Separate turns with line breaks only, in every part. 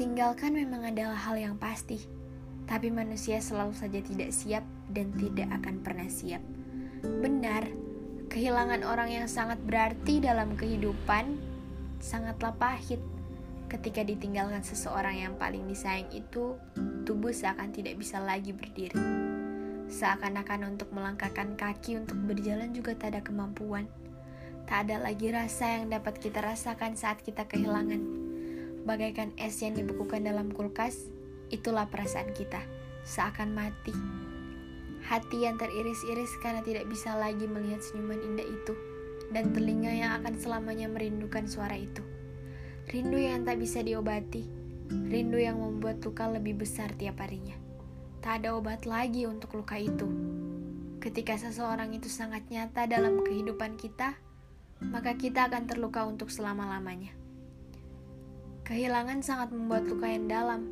Ditinggalkan memang adalah hal yang pasti, tapi manusia selalu saja tidak siap dan tidak akan pernah siap. Benar, kehilangan orang yang sangat berarti dalam kehidupan sangatlah pahit. Ketika ditinggalkan seseorang yang paling disayang itu, tubuh seakan tidak bisa lagi berdiri. Seakan-akan untuk melangkahkan kaki untuk berjalan juga tak ada kemampuan. Tak ada lagi rasa yang dapat kita rasakan saat kita kehilangan bagaikan es yang dibekukan dalam kulkas, itulah perasaan kita, seakan mati. Hati yang teriris-iris karena tidak bisa lagi melihat senyuman indah itu, dan telinga yang akan selamanya merindukan suara itu. Rindu yang tak bisa diobati, rindu yang membuat luka lebih besar tiap harinya. Tak ada obat lagi untuk luka itu. Ketika seseorang itu sangat nyata dalam kehidupan kita, maka kita akan terluka untuk selama-lamanya. Kehilangan sangat membuat luka yang dalam,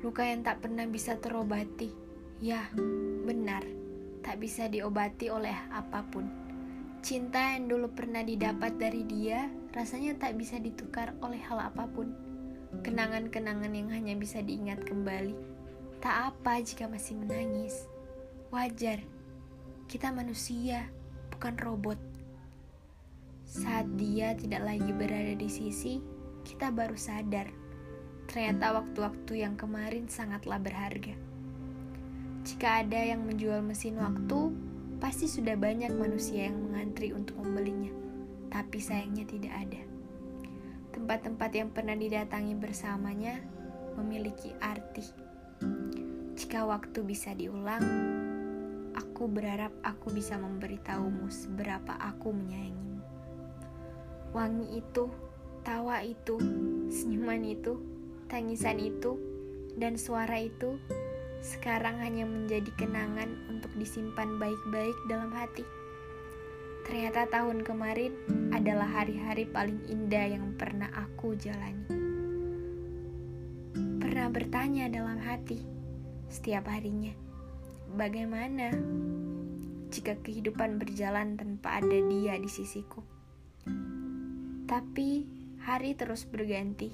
luka yang tak pernah bisa terobati. Ya, benar, tak bisa diobati oleh apa pun. Cinta yang dulu pernah didapat dari dia rasanya tak bisa ditukar oleh hal apa pun. Kenangan-kenangan yang hanya bisa diingat kembali. Tak apa jika masih menangis. Wajar, kita manusia, bukan robot. Saat dia tidak lagi berada di sisi, kita baru sadar ternyata waktu-waktu yang kemarin sangatlah berharga. Jika ada yang menjual mesin waktu, pasti sudah banyak manusia yang mengantri untuk membelinya, tapi sayangnya tidak ada. Tempat-tempat yang pernah didatangi bersamanya memiliki arti. Jika waktu bisa diulang, aku berharap aku bisa memberitahumu seberapa aku menyayangimu. Wangi itu Tawa itu, senyuman itu, tangisan itu, dan suara itu sekarang hanya menjadi kenangan untuk disimpan baik-baik dalam hati. Ternyata tahun kemarin adalah hari-hari paling indah yang pernah aku jalani. Pernah bertanya dalam hati setiap harinya, bagaimana jika kehidupan berjalan tanpa ada dia di sisiku? Tapi Hari terus berganti,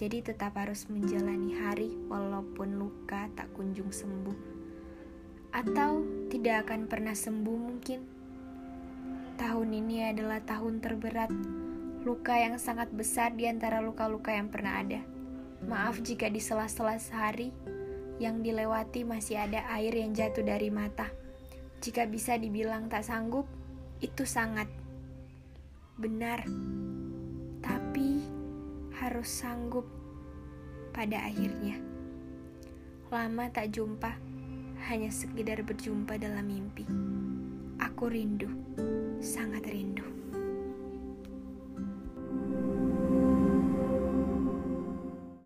jadi tetap harus menjalani hari walaupun luka tak kunjung sembuh. Atau tidak akan pernah sembuh mungkin. Tahun ini adalah tahun terberat, luka yang sangat besar di antara luka-luka yang pernah ada. Maaf jika di sela-sela sehari yang dilewati masih ada air yang jatuh dari mata. Jika bisa dibilang tak sanggup, itu sangat benar tapi harus sanggup pada akhirnya. Lama tak jumpa, hanya sekedar berjumpa dalam mimpi. Aku rindu.